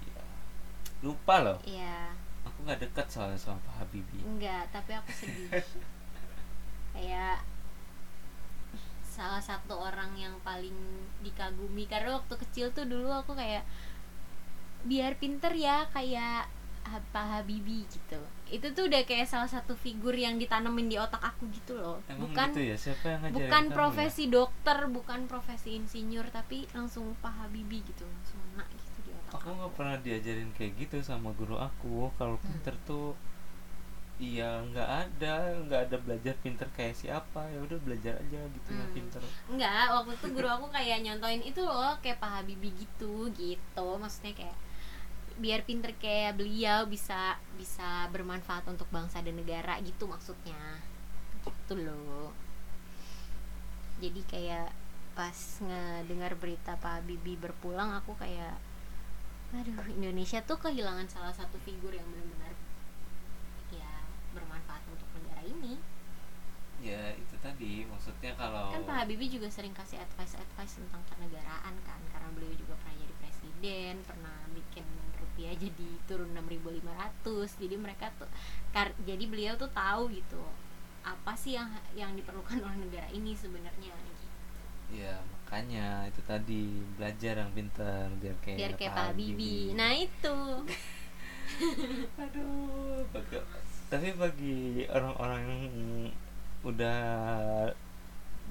Lupa loh. Iya, Aku nggak dekat soalnya sama Pak Habibie. enggak, tapi aku sedih. Kayak salah satu orang yang paling dikagumi karena waktu kecil tuh dulu aku kayak biar pinter ya kayak Pak Habibie gitu itu tuh udah kayak salah satu figur yang ditanemin di otak aku gitu loh Emang bukan gitu ya siapa yang bukan ya? profesi dokter bukan profesi insinyur tapi langsung Pak Habibie gitu langsung nak aku nggak pernah diajarin kayak gitu sama guru aku. Kalau Hmm. pinter tuh iya nggak ada nggak ada belajar pinter kayak siapa. Ya udah belajar aja gitu yang Hmm. pinter. Enggak, waktu itu guru aku kayak nyontoin itu loh kayak Pak Habibie gitu gitu. Maksudnya kayak biar pinter kayak beliau bisa bisa bermanfaat untuk bangsa dan negara gitu maksudnya. Gitu loh. Jadi kayak pas ngedengar berita Pak Habibie berpulang aku kayak aduh Indonesia tuh kehilangan salah satu figur yang benar-benar ya bermanfaat untuk negara ini. Ya itu tadi. Maksudnya kalau kan Pak Habibie juga sering kasih advice-advice tentang kenegaraan kan karena beliau juga pernah jadi presiden pernah bikin rupiah jadi turun 6.500 jadi mereka tuh kar- jadi beliau tuh tahu gitu apa sih yang yang diperlukan oleh negara ini sebenarnya gitu. ya makanya itu tadi belajar yang pinter biar kayak biar kayak Pak Habibie. Nah itu. Aduh tapi bagi orang-orang yang udah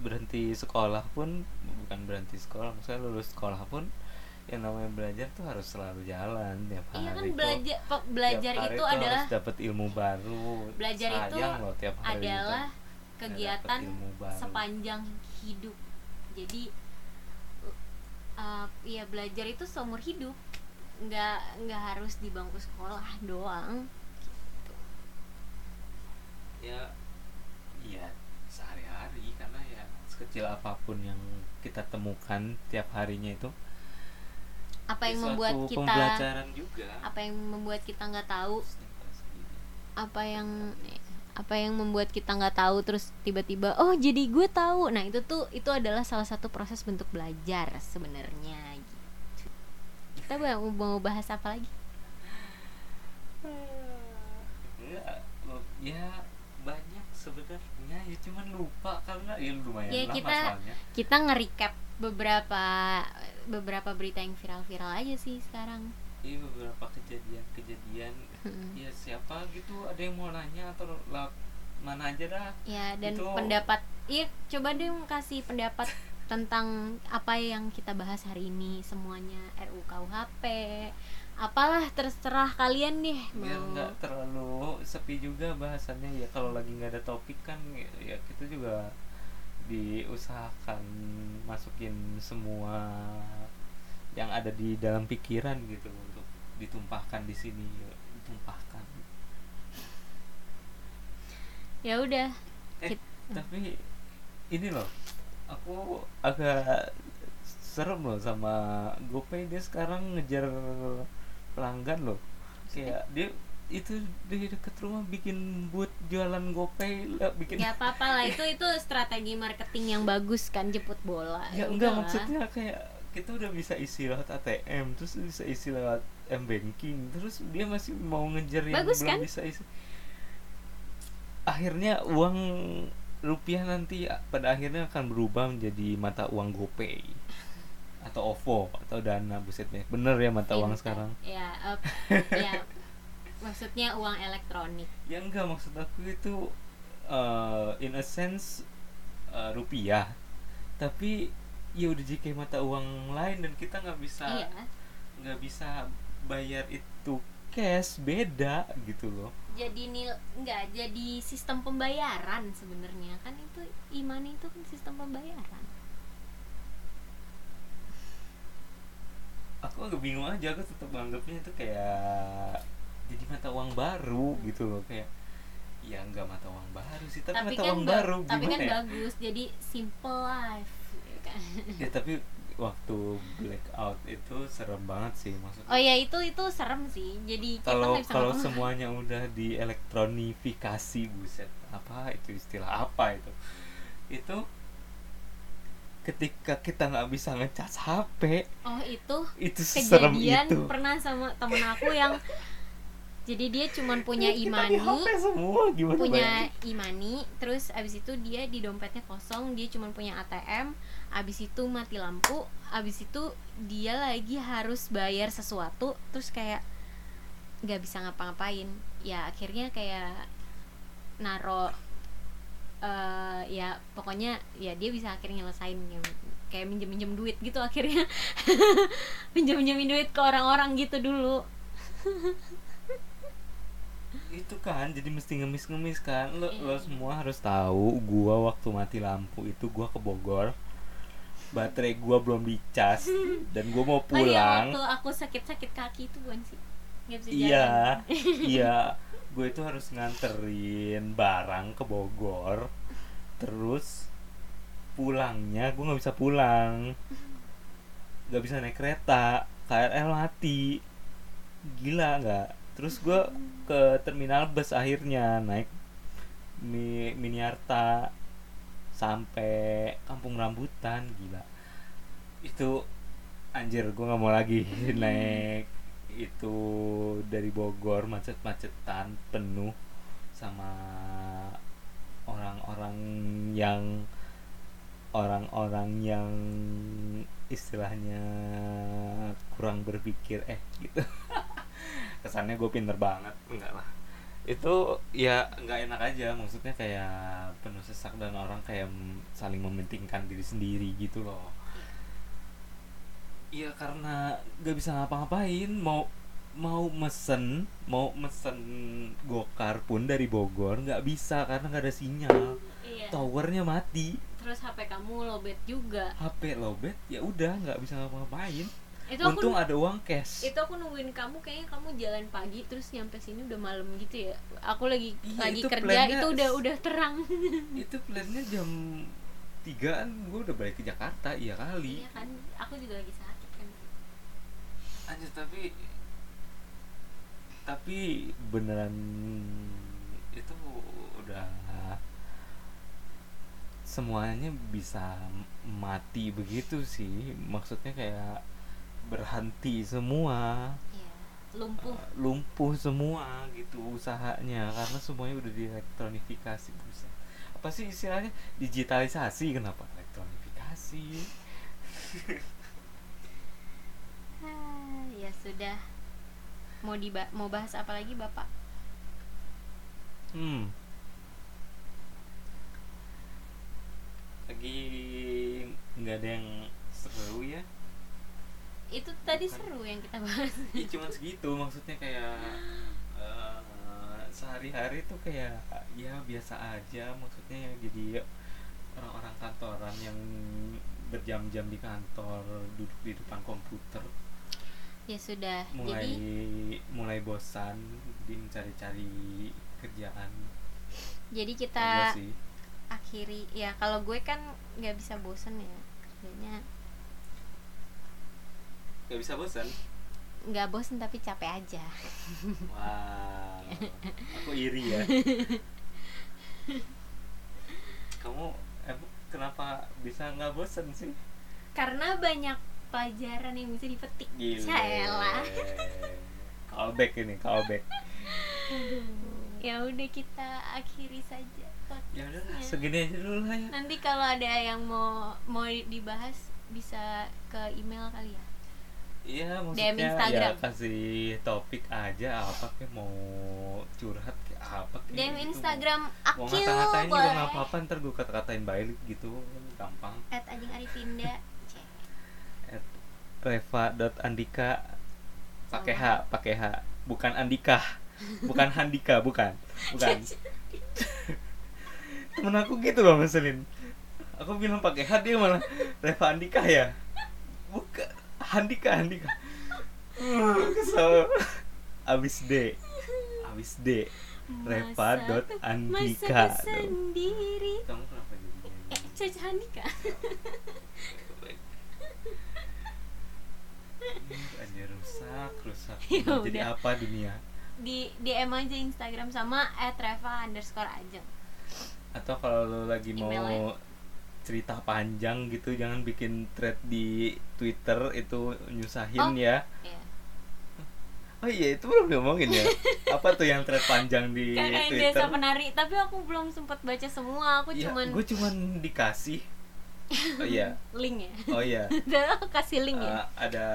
berhenti sekolah pun bukan berhenti sekolah maksudnya lulus sekolah pun yang namanya belajar tuh harus selalu jalan tiap hari. Iya kan belajar belajar Tiap hari itu adalah dapat ilmu baru. belajar itu loh tiap hari adalah itu kegiatan dapet ilmu baru. sepanjang hidup. Jadi uh, ya belajar itu seumur hidup. Nggak nggak harus di bangku sekolah doang. Ya iya sehari-hari. Karena ya sekecil apa pun yang kita temukan tiap harinya itu apa yang ya membuat suatu kita pembelajaran juga. apa yang membuat kita nggak tahu apa yang apa yang membuat kita nggak tahu terus tiba-tiba oh jadi gue tahu. Nah itu tuh itu adalah salah satu proses bentuk belajar sebenarnya gitu. kita mau mau bahas apa lagi? Enggak, ya banyak sebenarnya. Ya cuman lupa karena ya lumayan Ya, lama kita- soalnya kita nge-recap beberapa beberapa berita yang viral-viral aja sih sekarang. Iya beberapa kejadian-kejadian Mm-mm. ya siapa gitu ada yang mau nanya atau lewat mana aja dah. Ya dan Itu- pendapat iya coba deh kasih pendapat tentang apa yang kita bahas hari ini semuanya RUKUHP apalah terserah kalian biar mau. nggak terlalu sepi juga bahasannya ya kalau lagi nggak ada topik kan ya, ya kita juga diusahakan masukin semua yang ada di dalam pikiran gitu untuk ditumpahkan di sini ditumpahkan. Ya udah. Eh tapi ini loh aku agak serem loh sama GoPay. Dia sekarang ngejar pelanggan loh. Kayak dia itu di deket rumah bikin booth jualan GoPay lah, bikin ya apa apa lah itu itu strategi marketing yang bagus kan jemput bola. Ya Ya enggak maksudnya kayak kita udah bisa isi lewat ATM terus bisa isi lewat m banking. Terus dia masih mau ngejar yang Bagus, belum kan? bisa isi. Akhirnya uang rupiah nanti pada akhirnya akan berubah menjadi mata uang GoPay. Atau OVO atau Dana buset deh bener ya mata Iya, uang sekarang. Ya ya maksudnya uang elektronik. Ya enggak maksud aku itu uh, in a sense uh, rupiah. Tapi ya udah jadi kayak mata uang lain dan kita nggak bisa iya. nggak bisa bayar itu cash beda gitu loh jadi nil nggak jadi sistem pembayaran sebenarnya kan itu iman itu kan sistem pembayaran aku agak bingung aja aku tetap menganggapnya itu kayak jadi mata uang baru gitu loh kayak ya nggak mata uang baru sih tapi, mata uang ba- baru tapi gimana kan ya? bagus jadi simple life ya kan? ya tapi waktu blackout itu serem banget sih maksudnya. Oh ya itu itu serem sih. Jadi kalau kalau semuanya udah dielektronifikasi buset apa itu istilah apa itu? Itu ketika kita nggak bisa ngecas HP oh itu itu serem kejadian itu. pernah sama temen aku yang jadi dia cuman punya imani semua gimana punya bayangin? imani terus abis itu dia di dompetnya kosong dia cuma punya ATM abis itu mati lampu abis itu dia lagi harus bayar sesuatu terus kayak nggak bisa ngapa-ngapain. Ya akhirnya kayak naro eh ya pokoknya ya dia bisa akhirnya nyelesain yang kayak minjem minjem duit gitu akhirnya. Minjem minjemin duit ke orang-orang gitu dulu itu kan jadi mesti ngemis-ngemis kan. Lo Iya. lo semua harus tahu gua waktu mati lampu itu gua ke Bogor. Baterai gua belum dicas dan gua mau oh iya pulang. waktu aku sakit-sakit kaki itu bukan sih. Iya jalan. iya. Gue itu harus nganterin barang ke Bogor. Terus pulangnya gue nggak bisa pulang. Nggak bisa naik kereta. KRL mati. Gila nggak? Terus gue ke terminal bus akhirnya naik Mi, Miniarta sampai kampung rambutan gila. Itu anjir gue nggak mau lagi naik. Itu dari Bogor macet-macetan penuh sama orang-orang yang orang-orang yang istilahnya kurang berpikir eh gitu kesannya gue pinter banget. Enggak lah. Itu ya nggak enak aja maksudnya kayak penuh sesak dan orang kayak saling mementingkan diri sendiri gitu loh. Iya karena gak bisa ngapa-ngapain. Mau mau mesen mau mesen gokar pun dari Bogor nggak bisa karena nggak ada sinyal. Iya. Towernya mati. Terus HP kamu lobet juga. HP lobet ya udah nggak bisa ngapa-ngapain itu aku untung ada uang cash. itu aku nungguin kamu kayaknya kamu jalan pagi terus nyampe sini udah malam gitu ya. Aku lagi Iya, lagi itu kerja plannya itu udah udah terang. itu plannya jam tigaan gue udah balik ke Jakarta iya kali. Iya kan aku juga lagi sakit kan. Anjir tapi tapi beneran itu udah semuanya bisa mati begitu sih. Maksudnya kayak berhenti semua. Iya lumpuh. Eh, lumpuh semua gitu usahanya karena semuanya udah dielektronifikasi buset. Apa sih istilahnya? Digitalisasi kenapa? Elektronifikasi Ah, ya sudah. Mau diba mau bahas apa lagi bapak? Hmm. Lagi nggak ada yang seru ya? Itu tadi Bukan. seru yang kita bahas. Ya cuman segitu maksudnya kayak eh, sehari-hari tuh kayak ya biasa aja maksudnya jadi orang-orang kantoran yang berjam-jam di kantor duduk di depan komputer. Ya sudah mulai jadi mulai bosan di mencari-cari kerjaan. Jadi kita akhiri ya kalau gue kan nggak bisa bosen ya kerjanya nggak bisa bosan nggak bosen tapi capek aja Wow, aku iri ya. Kamu emang kenapa bisa nggak bosen sih? karena banyak pelajaran yang bisa dipetik Gile. Caelah. Callback ini, callback. ya udah kita akhiri saja Ya udah segini aja dulu lah ya. nanti kalau ada yang mau mau dibahas bisa ke email kali ya Iya, maksudnya Instagram. ya kasih topik aja apa kayak mau curhat kayak apa kayak DM gitu. Instagram Mau Akil ngata-ngatain juga nggak apa-apa, ntar gue kata-katain balik gitu, gampang. at Ajeng Arifinda. At Reva.andika pakai H, pakai H, bukan Andika, bukan Handika, bukan, bukan. Temen aku gitu loh ngeselin. Aku bilang pakai H dia malah Reva Andika ya, bukan Handika Handika. Uh, kesel. Abis D, abis D. Reva Masa- dot Andika. sendiri Kamu kenapa jadi eh Caca Handika Anjir rusak, rusak. Ya Jadi apa dunia? di DM aja Instagram sama at Reva underscore Ajeng Atau kalau lo lagi mau. Cerita panjang gitu jangan bikin thread di Twitter itu nyusahin Oh. ya. ya Oh iya itu belum diomongin ya. Apa tuh yang thread panjang di kayak yang Twitter? desa penari tapi aku belum sempat baca semua aku ya, cuman gue cuman dikasih oh iya. Link ya? Oh iya. Udah aku kasih link ya? Eh, ada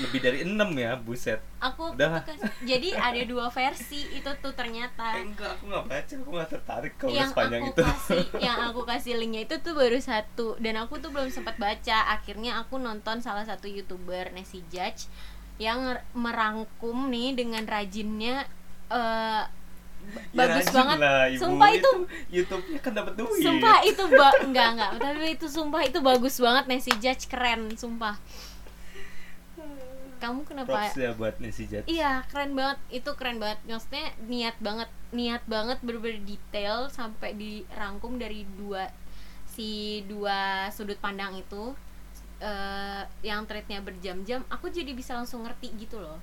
lebih dari enam ya buset. Aku udah kasih- jadi ada dua versi itu tuh ternyata. Eh, enggak aku nggak baca aku nggak tertarik kalau yang sepanjang aku itu. kasih yang aku kasih linknya itu tuh baru satu. Dan aku tuh belum sempat baca. Akhirnya aku nonton salah satu youtuber Nancy Judge yang merangkum nih dengan rajinnya eh, Ya, bagus rajin banget. lah, Ibu. sumpah itu YouTube-nya kan dapat duit. Sumpah itu ba enggak enggak. Tapi itu sumpah itu bagus banget. Nancy Judge keren sumpah. Kamu kenapa props ya buat Nancy Judge. Iya keren banget. Itu keren banget. Maksudnya niat banget niat banget bener-bener detail sampai dirangkum dari dua si dua sudut pandang itu. Eh yang threadnya berjam-jam aku jadi bisa langsung ngerti gitu loh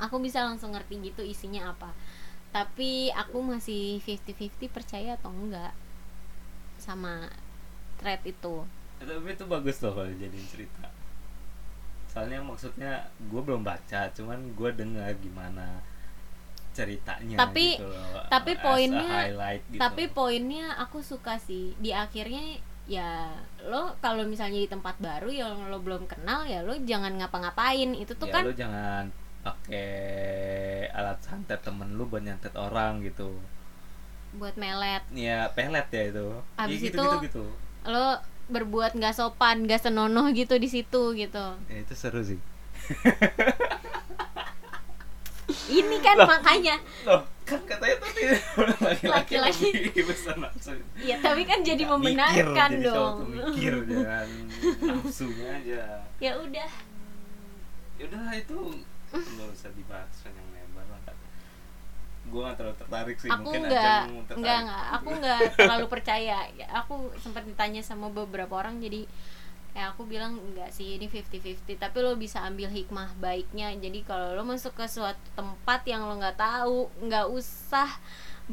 aku bisa langsung ngerti gitu isinya apa. Tapi aku masih 50-50 percaya atau enggak sama thread itu. Tapi itu bagus loh kalau jadiin cerita. Soalnya maksudnya gue belum baca cuman gue dengar gimana ceritanya Tapi- gitu loh, tapi as a poinnya- gitu. tapi poinnya aku suka sih. Di akhirnya ya lo kalau misalnya di tempat baru yang lo belum kenal ya lo jangan ngapa-ngapain. Itu tuh ya kan lu jangan pakai alat santet temen lu buat nyantet orang gitu. Buat melet. Ya pelet ya itu. Abis ya, gitu, itu- gitu gitu. lo berbuat nggak sopan nggak senonoh gitu di situ gitu. Ya, itu seru sih. Ini kan Loh. makanya. loh kan katanya tadi laki-laki besar nafsu ya tapi kan jadi mikir, membenarkan jadi dong. tuh mikir jangan nafsunya aja. Ya udah. Ya udahlah itu nggak usah dibahas panjang lebar lah gue gak terlalu tertarik sih aku mungkin nggak nggak nggak. Aku nggak terlalu percaya. Ya, aku sempat ditanya sama beberapa orang jadi ya aku bilang enggak sih ini 50-50 tapi lo bisa ambil hikmah baiknya. Jadi kalau lo masuk ke suatu tempat yang lo nggak tahu nggak usah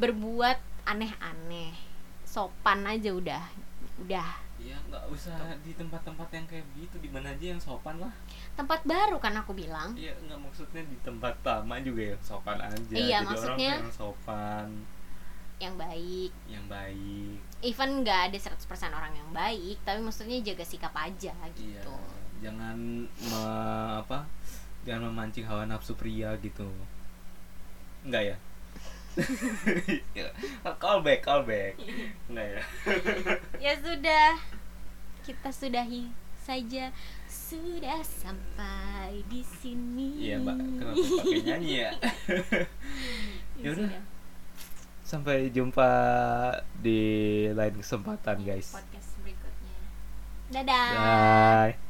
berbuat aneh-aneh. Sopan aja udah udah. Ya nggak usah di tempat-tempat yang kayak gitu di mana aja yang sopan lah tempat baru kan aku bilang. Iya nggak maksudnya di tempat lama juga yang sopan aja. Iya, jadi maksudnya- orang yang sopan. Yang baik. Yang baik. Even nggak ada 100% orang yang baik tapi maksudnya jaga sikap aja iya. gitu. Jangan me- apa jangan memancing hawa nafsu pria gitu. Enggak ya? Call back call back. Enggak ya? Ya sudah. Kita sudahi saja sudah sampai di sini. Iya mbak. Kenapa pakai nyanyi ya? Ya Yaudah. sudah. sampai jumpa di lain kesempatan guys. Podcast berikutnya. Dadah. Bye